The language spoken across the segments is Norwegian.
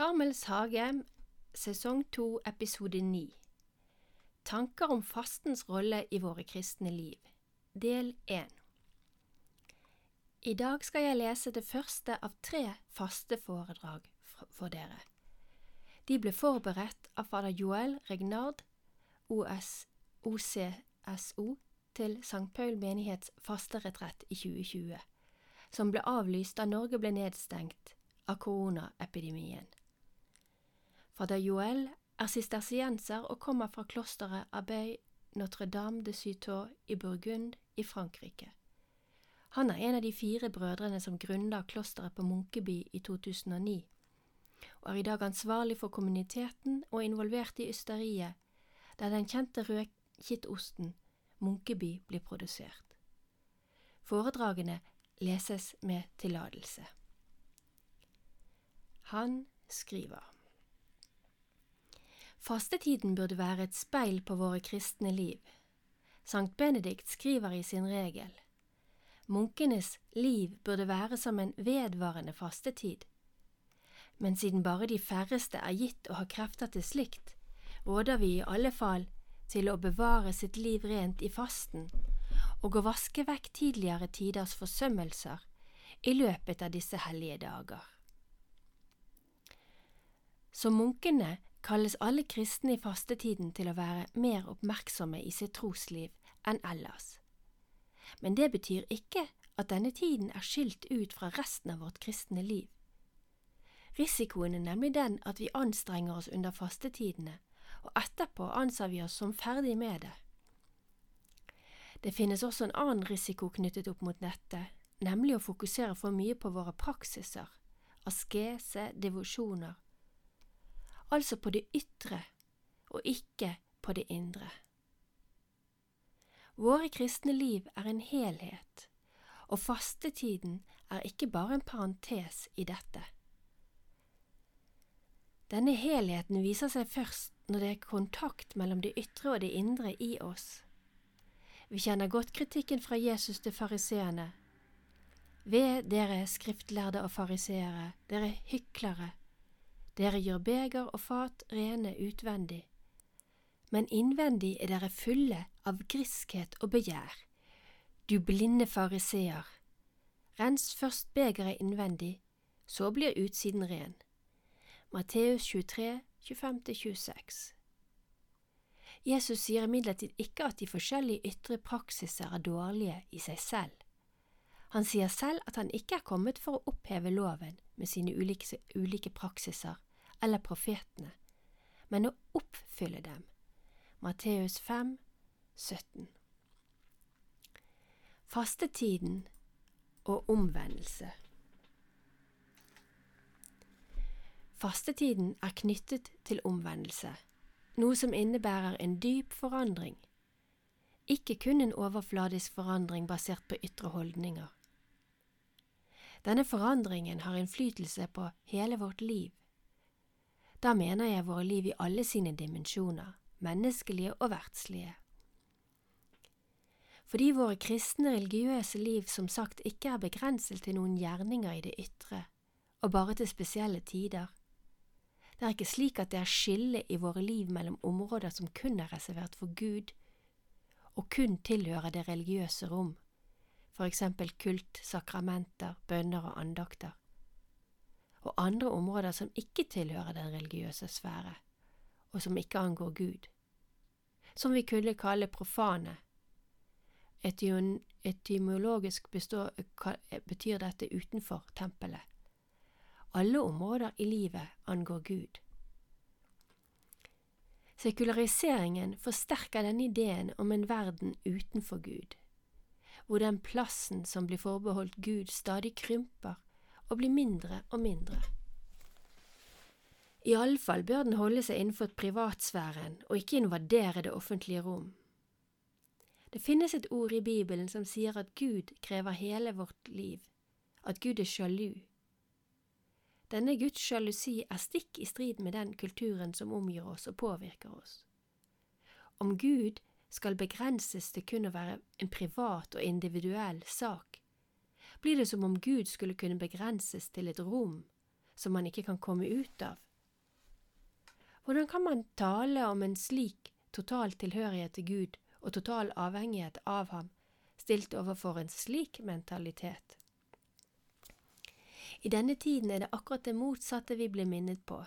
Karmels hage, sesong to, episode ni Tanker om fastens rolle i våre kristne liv, del én I dag skal jeg lese det første av tre faste foredrag for dere. De ble forberedt av fader Joel Regnard, OS, OCSO, til St. Paul menighets fasteretrett i 2020, som ble avlyst da Norge ble nedstengt av koronaepidemien. Fader Joel er sistersienser og kommer fra klosteret Abbey Notre-Dame de Citeaux i Burgund i Frankrike. Han er en av de fire brødrene som grunnla klosteret på Munkeby i 2009, og er i dag ansvarlig for kommuniteten og involvert i ysteriet, der den kjente rødkittosten Munkeby blir produsert. Foredragene leses med tillatelse. Han skriver. Fastetiden burde være et speil på våre kristne liv. Sankt Benedikt skriver i sin regel. Munkenes liv burde være som en vedvarende fastetid. Men siden bare de færreste er gitt å ha krefter til slikt, råder vi i alle fall til å bevare sitt liv rent i fasten og å vaske vekk tidligere tiders forsømmelser i løpet av disse hellige dager. Som munkene kalles alle kristne i fastetiden til å være mer oppmerksomme i sitt trosliv enn ellers. Men det betyr ikke at denne tiden er skilt ut fra resten av vårt kristne liv. Risikoen er nemlig den at vi anstrenger oss under fastetidene, og etterpå anser vi oss som ferdig med det. Det finnes også en annen risiko knyttet opp mot nettet, nemlig å fokusere for mye på våre praksiser, askese, devosjoner altså på det ytre og ikke på det indre. Våre kristne liv er en helhet, og fastetiden er ikke bare en parentes i dette. Denne helheten viser seg først når det er kontakt mellom det ytre og det indre i oss. Vi kjenner godt kritikken fra Jesus til fariseerne. Ved dere skriftlærde og fariseere, dere hyklere, dere gjør beger og fat rene utvendig, men innvendig er dere fulle av griskhet og begjær. Du blinde fariseer, rens først begeret innvendig, så blir utsiden ren. Matteus 23, 25–26 Jesus sier imidlertid ikke at de forskjellige ytre praksiser er dårlige i seg selv. Han sier selv at han ikke er kommet for å oppheve loven med sine ulike, ulike praksiser, eller profetene, men å oppfylle dem. Matteus 5, 17. Fastetiden og omvendelse Fastetiden er knyttet til omvendelse, noe som innebærer en dyp forandring, ikke kun en overfladisk forandring basert på ytre holdninger. Denne forandringen har innflytelse på hele vårt liv, da mener jeg våre liv i alle sine dimensjoner, menneskelige og verdslige. Fordi våre kristne religiøse liv som sagt ikke er begrenset til noen gjerninger i det ytre, og bare til spesielle tider. Det er ikke slik at det er skille i våre liv mellom områder som kun er reservert for Gud, og kun tilhører det religiøse rom, for eksempel kult, sakramenter, bønner og andakter og andre områder som ikke tilhører den religiøse sfære, og som ikke angår Gud, som vi kunne kalle profane. Etymologisk består, betyr dette utenfor tempelet. Alle områder i livet angår Gud. Sekulariseringen forsterker denne ideen om en verden utenfor Gud, hvor den plassen som blir forbeholdt Gud, stadig krymper og blir mindre og mindre. Iallfall bør den holde seg innenfor privatsfæren og ikke invadere det offentlige rom. Det finnes et ord i Bibelen som sier at Gud krever hele vårt liv, at Gud er sjalu. Denne Guds sjalusi er stikk i strid med den kulturen som omgir oss og påvirker oss. Om Gud skal begrenses til kun å være en privat og individuell sak, blir det som om Gud skulle kunne begrenses til et rom som man ikke kan komme ut av, Hvordan kan man tale om en slik total tilhørighet til Gud og total avhengighet av ham, stilt overfor en slik mentalitet? I denne tiden er det akkurat det motsatte vi blir minnet på,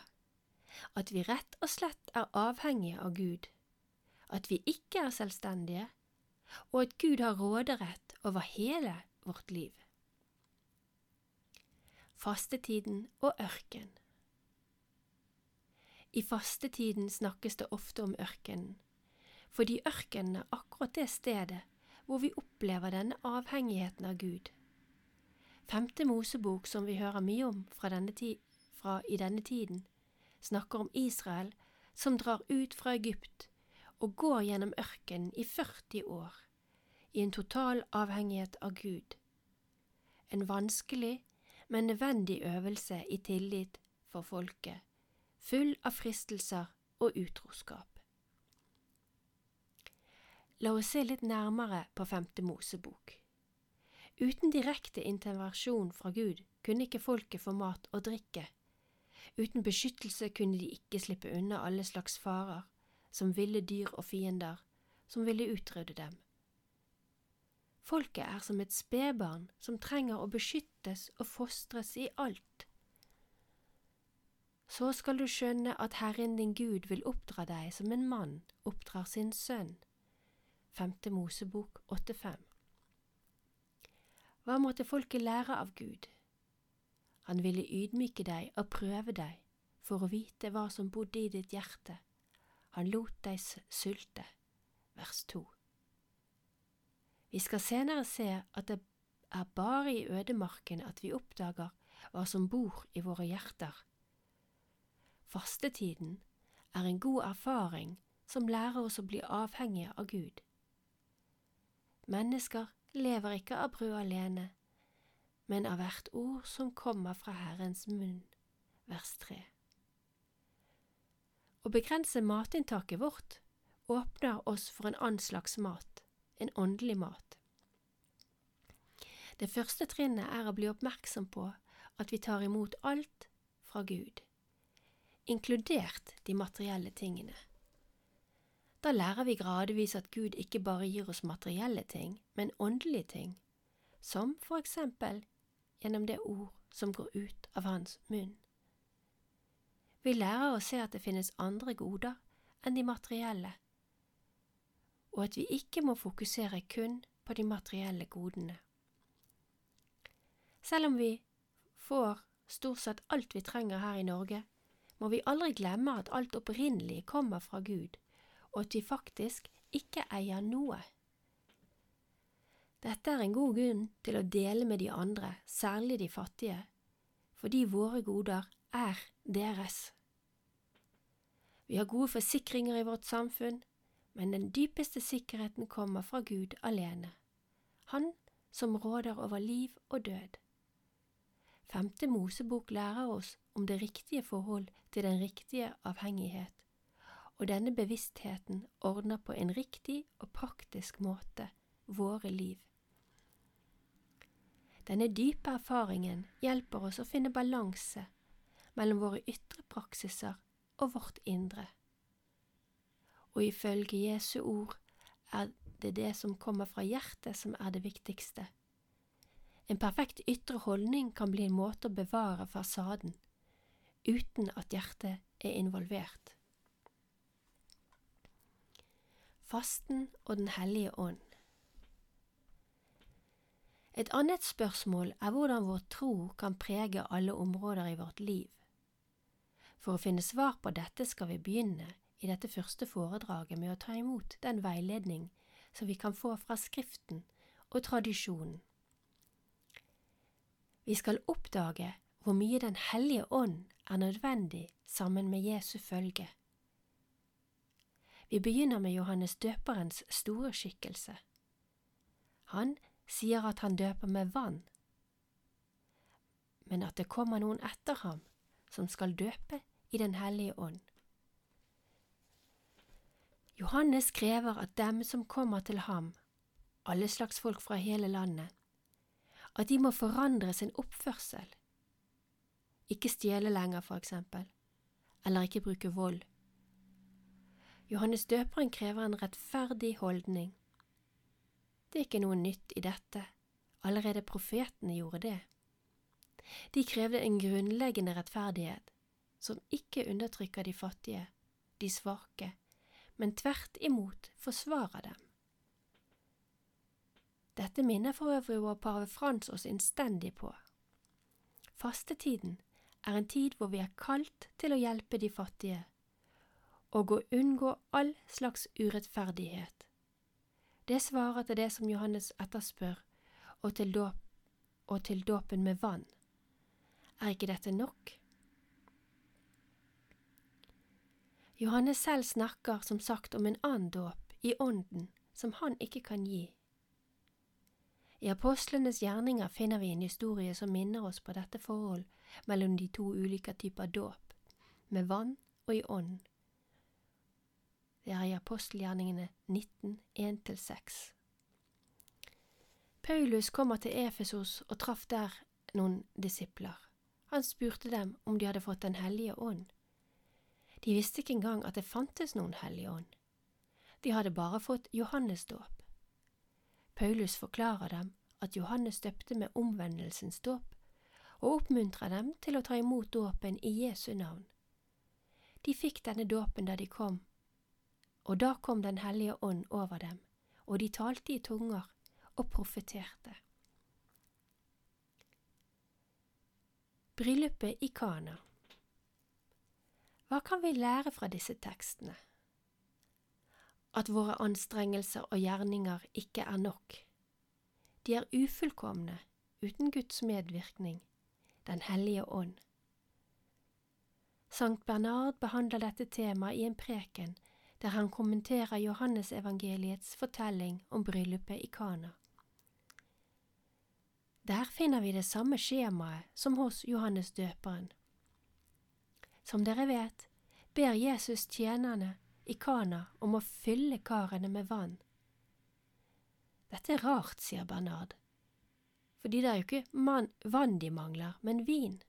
at vi rett og slett er avhengige av Gud, at vi ikke er selvstendige, og at Gud har råderett over hele vårt liv. Fastetiden og ørken I fastetiden snakkes det ofte om ørkenen, fordi ørkenen er akkurat det stedet hvor vi opplever denne avhengigheten av Gud. Femte Mosebok, som vi hører mye om fra, denne fra i denne tiden, snakker om Israel som drar ut fra Egypt og går gjennom ørkenen i 40 år, i en total avhengighet av Gud. En vanskelig, men nødvendig øvelse i tillit for folket, full av fristelser og utroskap. La oss se litt nærmere på Femte Mosebok. Uten direkte intervensjon fra Gud kunne ikke folket få mat og drikke. Uten beskyttelse kunne de ikke slippe unna alle slags farer, som ville dyr og fiender, som ville utrydde dem. Folket er som et spedbarn som trenger å beskyttes og fostres i alt. Så skal du skjønne at Herren din Gud vil oppdra deg som en mann oppdrar sin sønn. 5. Mosebok 8.5 hva måtte folket lære av Gud? Han ville ydmyke deg og prøve deg for å vite hva som bodde i ditt hjerte. Han lot deg sulte. Vers 2 Vi skal senere se at det er bare i ødemarken at vi oppdager hva som bor i våre hjerter. Fastetiden er en god erfaring som lærer oss å bli avhengige av Gud. Mennesker lever ikke av brød alene, men av hvert ord som kommer fra Herrens munn. Vers 3. Å begrense matinntaket vårt åpner oss for en annen slags mat, en åndelig mat. Det første trinnet er å bli oppmerksom på at vi tar imot alt fra Gud, inkludert de materielle tingene. Da lærer vi gradvis at Gud ikke bare gir oss materielle ting, men åndelige ting, som for eksempel gjennom det ord som går ut av hans munn. Vi lærer å se at det finnes andre goder enn de materielle, og at vi ikke må fokusere kun på de materielle godene. Selv om vi får stort sett alt vi trenger her i Norge, må vi aldri glemme at alt opprinnelig kommer fra Gud og at vi faktisk ikke eier noe. Dette er en god grunn til å dele med de andre, særlig de fattige, fordi våre goder er deres. Vi har gode forsikringer i vårt samfunn, men den dypeste sikkerheten kommer fra Gud alene, Han som råder over liv og død. Femte Mosebok lærer oss om det riktige forhold til den riktige avhengighet og denne bevisstheten ordner på en riktig og praktisk måte våre liv. Denne dype erfaringen hjelper oss å finne balanse mellom våre ytre praksiser og vårt indre. Og ifølge Jesu ord er det det som kommer fra hjertet som er det viktigste. En perfekt ytre holdning kan bli en måte å bevare fasaden, uten at hjertet er involvert. fasten og Den hellige ånd. Et annet spørsmål er hvordan vår tro kan prege alle områder i vårt liv. For å finne svar på dette skal vi begynne i dette første foredraget med å ta imot den veiledning som vi kan få fra Skriften og tradisjonen. Vi skal oppdage hvor mye Den hellige ånd er nødvendig sammen med Jesu følge. Vi begynner med Johannes døperens store skikkelse. Han sier at han døper med vann, men at det kommer noen etter ham som skal døpe i Den hellige ånd. Johannes krever at dem som kommer til ham, alle slags folk fra hele landet, at de må forandre sin oppførsel, ikke stjele lenger, for eksempel, eller ikke bruke vold, Johannes døperen krever en rettferdig holdning. Det er ikke noe nytt i dette, allerede profetene gjorde det. De krevde en grunnleggende rettferdighet, som ikke undertrykker de fattige, de svake, men tvert imot forsvarer dem. Dette minner for øvrig vår pave Frans oss innstendig på. Fastetiden er en tid hvor vi er kalt til å hjelpe de fattige, og å unngå all slags urettferdighet. Det svarer til det som Johannes etterspør, og til, dåp, og til dåpen med vann. Er ikke dette nok? Johannes selv snakker som sagt om en annen dåp, i ånden, som han ikke kan gi. I apostlenes gjerninger finner vi en historie som minner oss på dette forhold mellom de to ulike typer dåp, med vann og i ånd. Det er i apostelgjerningene 19, 1–6. Paulus kommer til Efesos og traff der noen disipler. Han spurte dem om de hadde fått Den hellige ånd. De visste ikke engang at det fantes noen hellige ånd. De hadde bare fått Johannes-dåp. Paulus forklarer dem at Johannes døpte med omvendelsens dåp, og oppmuntrer dem til å ta imot dåpen i Jesu navn. De fikk denne dåpen da de kom, og da kom Den hellige ånd over dem, og de talte i tunger og profeterte. Bryllupet i Kana Hva kan vi lære fra disse tekstene? At våre anstrengelser og gjerninger ikke er nok. De er ufullkomne uten Guds medvirkning, Den hellige ånd. Sankt Bernard behandler dette temaet i en preken der han kommenterer Johannesevangeliets fortelling om bryllupet i Kana. Der finner vi det samme skjemaet som hos Johannes døperen. Som dere vet, ber Jesus tjenerne i Kana om å fylle karene med vann. Dette er rart, sier Bernard, fordi det er jo ikke vann de mangler, men vin.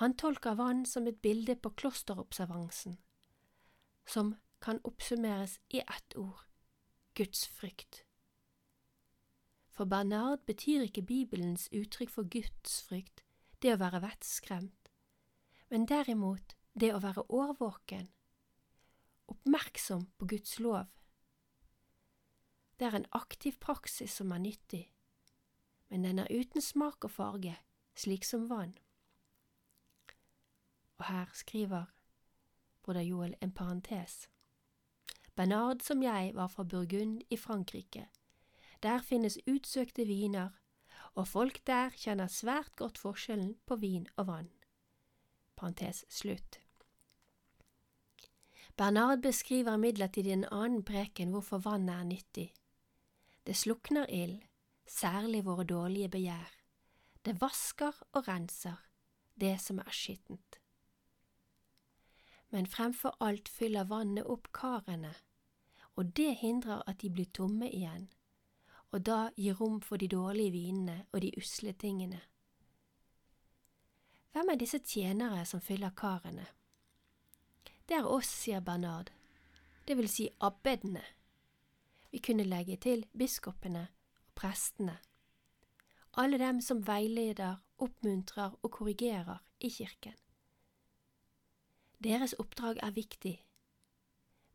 Han tolker vann som et bilde på klosterobservansen, som kan oppsummeres i ett ord – Guds frykt. For Bernard betyr ikke Bibelens uttrykk for Guds frykt det å være vettskremt, men derimot det å være årvåken, oppmerksom på Guds lov. Det er en aktiv praksis som er nyttig, men den er uten smak og farge, slik som vann. Og her skriver broder Joel en parentes. Bernard som jeg var fra Burgund i Frankrike. Der finnes utsøkte viner, og folk der kjenner svært godt forskjellen på vin og vann. Parentes slutt. Bernard beskriver imidlertid i en annen preken hvorfor vannet er nyttig. Det slukner ild, særlig våre dårlige begjær. Det vasker og renser det som er skittent men fremfor alt fyller vannet opp karene, og det hindrer at de blir tomme igjen, og da gir rom for de dårlige vinene og de usle tingene. Hvem er disse tjenere som fyller karene? Det er oss, sier Bernard, det vil si abbedene. Vi kunne legge til biskopene og prestene, alle dem som veileder, oppmuntrer og korrigerer i kirken. Deres oppdrag er viktig,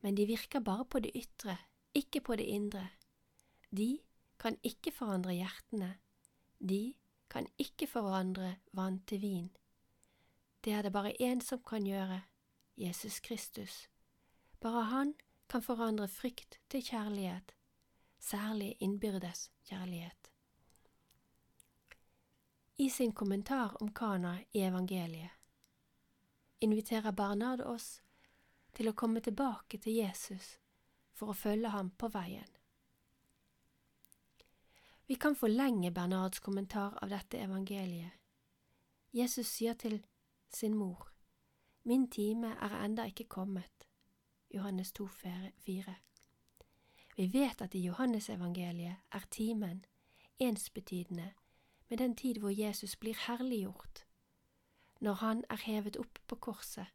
men de virker bare på det ytre, ikke på det indre. De kan ikke forandre hjertene, de kan ikke forandre vann til vin. Det er det bare én som kan gjøre, Jesus Kristus. Bare han kan forandre frykt til kjærlighet, særlig innbyrdes kjærlighet. I sin kommentar om Kana i evangeliet inviterer Bernard oss til å komme tilbake til Jesus for å følge ham på veien. Vi kan forlenge Bernards kommentar av dette evangeliet. Jesus sier til sin mor, Min time er enda ikke kommet. Johannes 2, 4. Vi vet at i Johannesevangeliet er timen ensbetydende med den tid hvor Jesus blir herliggjort når han er hevet opp på korset.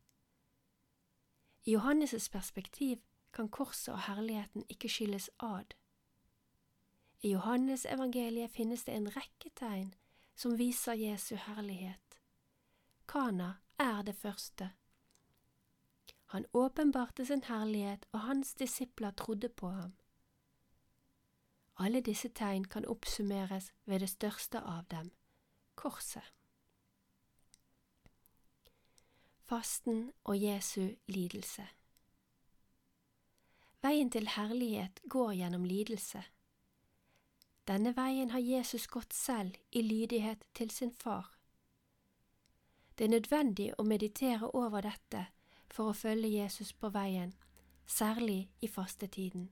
I Johannes' perspektiv kan korset og herligheten ikke skilles ad. I Johannes evangeliet finnes det en rekke tegn som viser Jesu herlighet. Kana er det første. Han åpenbarte sin herlighet, og hans disipler trodde på ham. Alle disse tegn kan oppsummeres ved det største av dem, korset. Fasten og Jesu lidelse Veien til herlighet går gjennom lidelse. Denne veien har Jesus gått selv i lydighet til sin far. Det er nødvendig å meditere over dette for å følge Jesus på veien, særlig i fastetiden.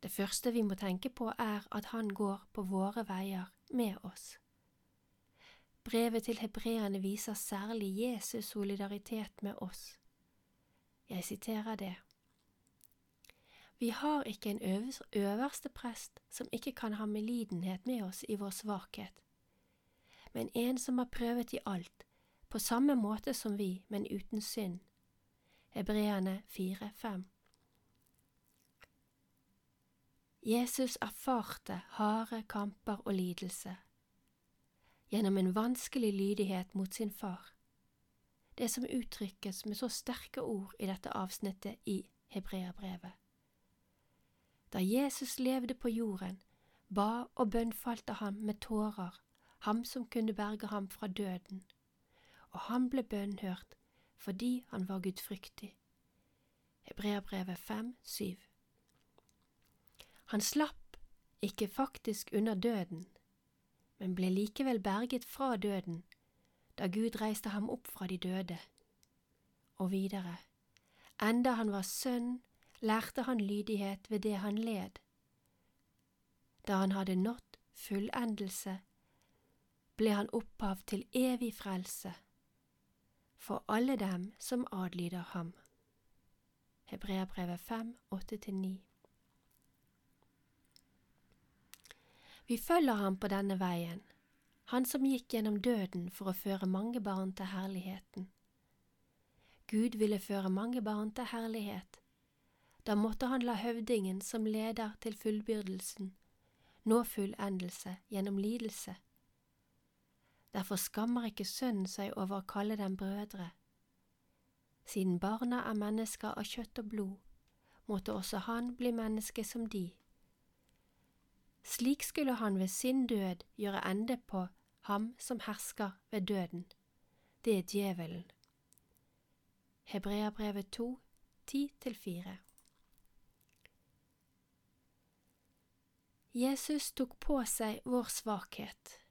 Det første vi må tenke på er at han går på våre veier med oss. Brevet til hebreerne viser særlig Jesus solidaritet med oss. Jeg siterer det. Vi har ikke en øverste prest som ikke kan ha medlidenhet med oss i vår svakhet, men en som har prøvet i alt, på samme måte som vi, men uten synd. Hebreerne 4,5 Jesus erfarte harde kamper og lidelse gjennom en vanskelig lydighet mot sin far, det som uttrykkes med så sterke ord i dette avsnittet i Hebreabrevet. Da Jesus levde på jorden, ba og bønnfalte ham med tårer, ham som kunne berge ham fra døden, og han ble bønnhørt fordi han var gudfryktig. Hebreabrevet 5, 7 Han slapp ikke faktisk unna døden, men ble likevel berget fra døden da Gud reiste ham opp fra de døde. Og videre, enda han var sønn lærte han lydighet ved det han led. Da han hadde nådd fullendelse, ble han opphav til evig frelse for alle dem som adlyder ham. Hebreabrevet 5, 8–9 Vi følger ham på denne veien, han som gikk gjennom døden for å føre mange barn til herligheten. Gud ville føre mange barn til herlighet, da måtte han la høvdingen som leder til fullbyrdelsen, nå fullendelse gjennom lidelse. Derfor skammer ikke sønnen seg over å kalle dem brødre. Siden barna er mennesker av kjøtt og blod, måtte også han bli menneske som de. Slik skulle han ved sin død gjøre ende på ham som hersker ved døden, det er djevelen. Hebreabrevet 2, 10–4 Jesus tok på seg vår svakhet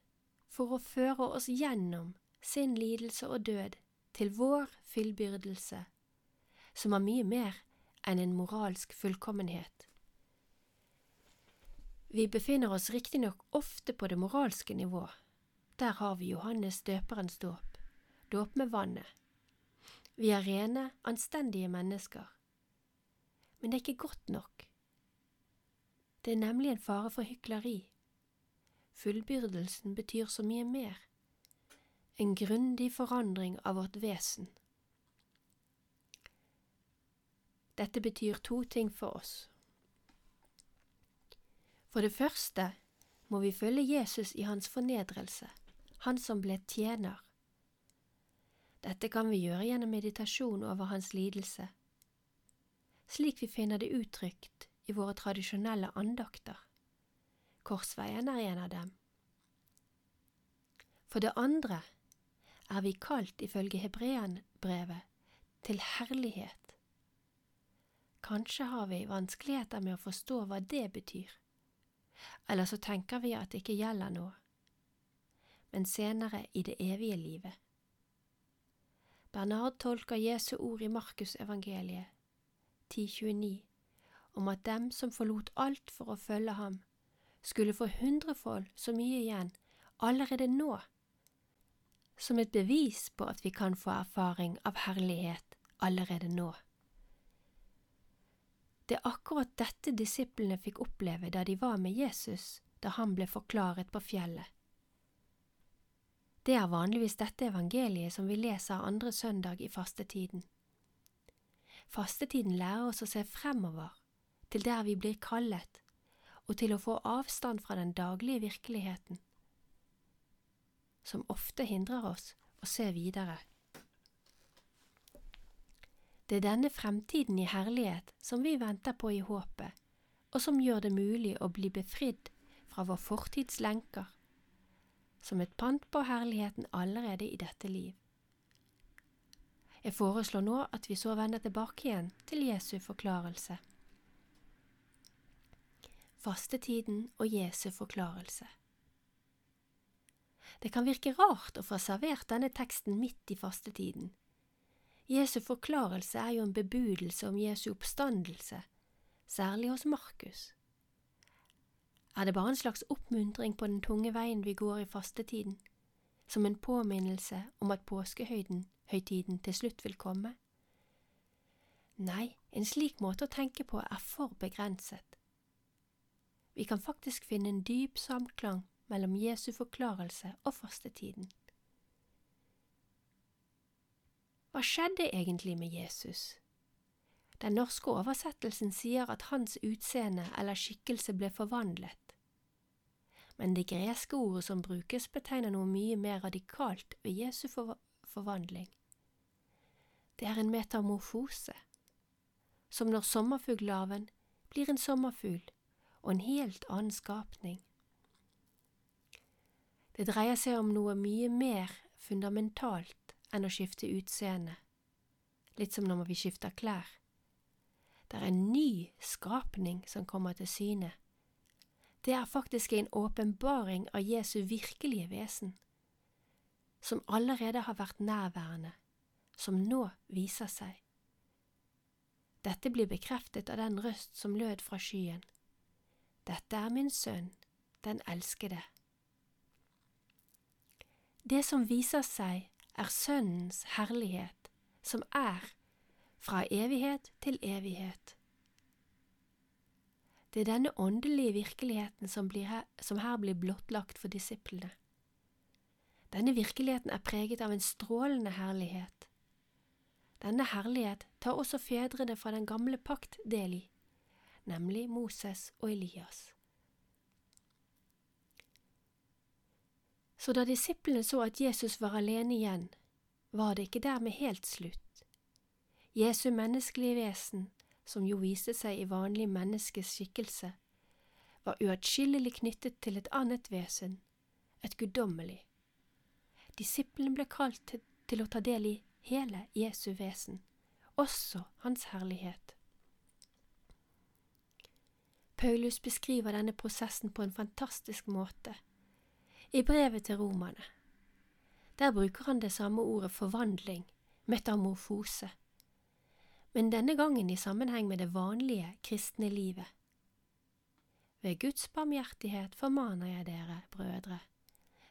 for å føre oss gjennom sin lidelse og død til vår fullbyrdelse, som er mye mer enn en moralsk fullkommenhet. Vi befinner oss riktignok ofte på det moralske nivå. Der har vi Johannes døperens dåp, dåp med vannet. Vi er rene, anstendige mennesker. Men det er ikke godt nok. Det er nemlig en fare for hykleri. Fullbyrdelsen betyr så mye mer, en grundig forandring av vårt vesen. Dette betyr to ting for oss. For det første må vi følge Jesus i hans fornedrelse, han som ble tjener. Dette kan vi gjøre gjennom meditasjon over hans lidelse, slik vi finner det uttrykt i våre tradisjonelle andakter. Korsveien er en av dem. For det andre er vi kalt ifølge Hebreanbrevet til herlighet. Kanskje har vi vanskeligheter med å forstå hva det betyr, eller så tenker vi at det ikke gjelder nå, men senere i det evige livet. Bernard tolker Jesu ord i Markusevangeliet 1029 om at dem som forlot alt for å følge ham, skulle få hundrefold så mye igjen allerede nå, som et bevis på at vi kan få erfaring av herlighet allerede nå. Det er akkurat dette disiplene fikk oppleve da de var med Jesus da han ble forklaret på fjellet. Det er vanligvis dette evangeliet som vi leser andre søndag i fastetiden. Fastetiden lærer oss å se fremover, til der vi blir kallet, og til å få avstand fra den daglige virkeligheten, som ofte hindrer oss å se videre. Det er denne fremtiden i herlighet som vi venter på i håpet, og som gjør det mulig å bli befridd fra vår fortids lenker, som et pant på herligheten allerede i dette liv. Jeg foreslår nå at vi så vender tilbake igjen til Jesu forklarelse. Fastetiden og Jesu forklarelse. Det kan virke rart å få servert denne teksten midt i fastetiden. Jesu forklarelse er jo en bebudelse om Jesu oppstandelse, særlig hos Markus. Er det bare en slags oppmuntring på den tunge veien vi går i fastetiden, som en påminnelse om at påskehøytiden til slutt vil komme? Nei, en slik måte å tenke på er for begrenset. Vi kan faktisk finne en dyp samklang mellom Jesu forklarelse og fastetiden. Hva skjedde egentlig med Jesus? Den norske oversettelsen sier at hans utseende eller skikkelse ble forvandlet. Men det greske ordet som brukes, betegner noe mye mer radikalt ved Jesu for forvandling. Det er en metamorfose, som når sommerfuglarven blir en sommerfugl og en helt annen skapning. Det dreier seg om noe mye mer fundamentalt enn å skifte utseende, litt som når vi skifter klær. Det er en ny skapning som kommer til syne. Det er faktisk en åpenbaring av Jesu virkelige vesen, som allerede har vært nærværende, som nå viser seg. Dette blir bekreftet av den røst som lød fra skyen. Dette er min sønn, den elskede. Det som viser seg, er Sønnens herlighet, som er fra evighet til evighet. Det er denne åndelige virkeligheten som, her, som her blir blottlagt for disiplene. Denne virkeligheten er preget av en strålende herlighet. Denne herlighet tar også fedrene fra den gamle pakt del i, nemlig Moses og Elias. Så da disiplene så at Jesus var alene igjen, var det ikke dermed helt slutt. Jesu menneskelige vesen, som jo viste seg i vanlig menneskes skikkelse, var uatskillelig knyttet til et annet vesen, et guddommelig. Disiplene ble kalt til, til å ta del i hele Jesu vesen, også Hans herlighet. Paulus beskriver denne prosessen på en fantastisk måte i brevet til romerne. Der bruker han det samme ordet forvandling, metamorfose, men denne gangen i sammenheng med det vanlige kristne livet. Ved Guds barmhjertighet formaner jeg dere, brødre,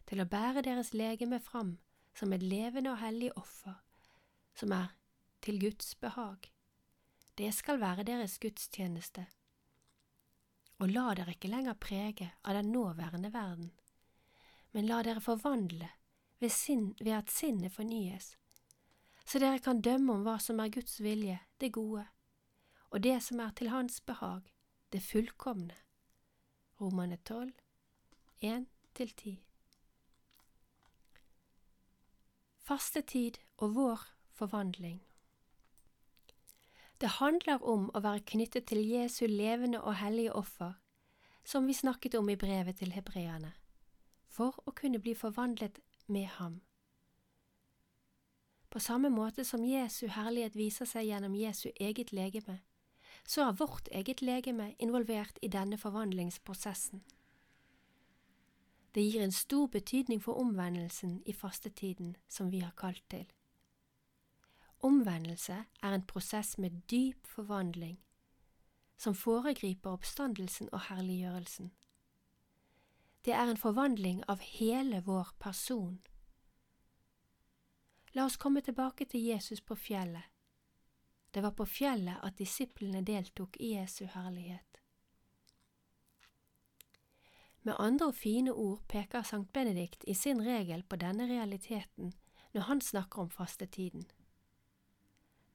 til å bære deres legeme fram som et levende og hellig offer, som er til Guds behag. Det skal være deres gudstjeneste. Og la dere ikke lenger prege av den nåværende verden. Men la dere forvandle ved, sin, ved at sinnet fornyes, så dere kan dømme om hva som er Guds vilje, det gode, og det som er til Hans behag, det fullkomne. Romane 12, 1–10 Fastetid og vår forvandling Det handler om å være knyttet til Jesu levende og hellige offer, som vi snakket om i brevet til hebreerne for å kunne bli forvandlet med ham. På samme måte som Jesu herlighet viser seg gjennom Jesu eget legeme, så er vårt eget legeme involvert i denne forvandlingsprosessen. Det gir en stor betydning for omvendelsen i fastetiden som vi har kalt til. Omvendelse er en prosess med dyp forvandling, som foregriper oppstandelsen og herliggjørelsen. Det er en forvandling av hele vår person. La oss komme tilbake til Jesus på fjellet. Det var på fjellet at disiplene deltok i Jesu herlighet. Med andre og fine ord peker Sankt Benedikt i sin regel på denne realiteten når han snakker om fastetiden.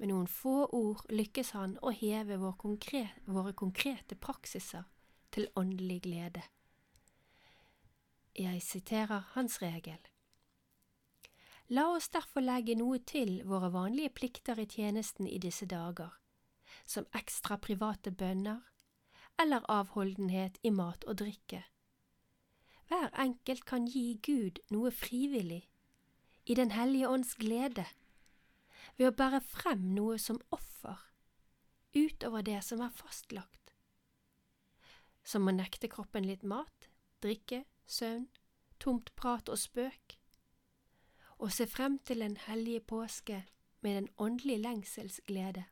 Med noen få ord lykkes han å heve vår konkret, våre konkrete praksiser til åndelig glede. Jeg siterer hans regel. La oss derfor legge noe til våre vanlige plikter i tjenesten i disse dager, som ekstra private bønner eller avholdenhet i mat og drikke. Hver enkelt kan gi Gud noe frivillig, i Den hellige ånds glede, ved å bære frem noe som offer, utover det som er fastlagt, som å nekte kroppen litt mat, drikke, søvn, tomt prat og spøk, og se frem til den hellige påske med den åndelige lengsels glede.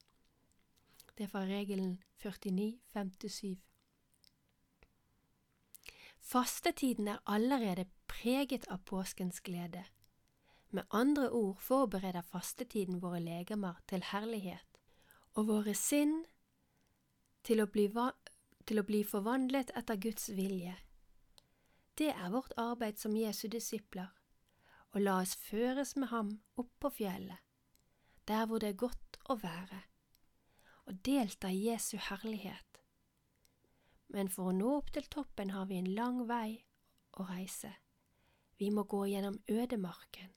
Det er fra regelen 4957. Fastetiden er allerede preget av påskens glede. Med andre ord forbereder fastetiden våre legemer til herlighet og våre sinn til å bli, til å bli forvandlet etter Guds vilje. Det er vårt arbeid som Jesu disipler, og la oss føres med ham opp på fjellet, der hvor det er godt å være, og delta i Jesu herlighet. Men for å nå opp til toppen har vi en lang vei å reise. Vi må gå gjennom ødemarken.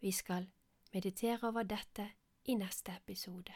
Vi skal meditere over dette i neste episode.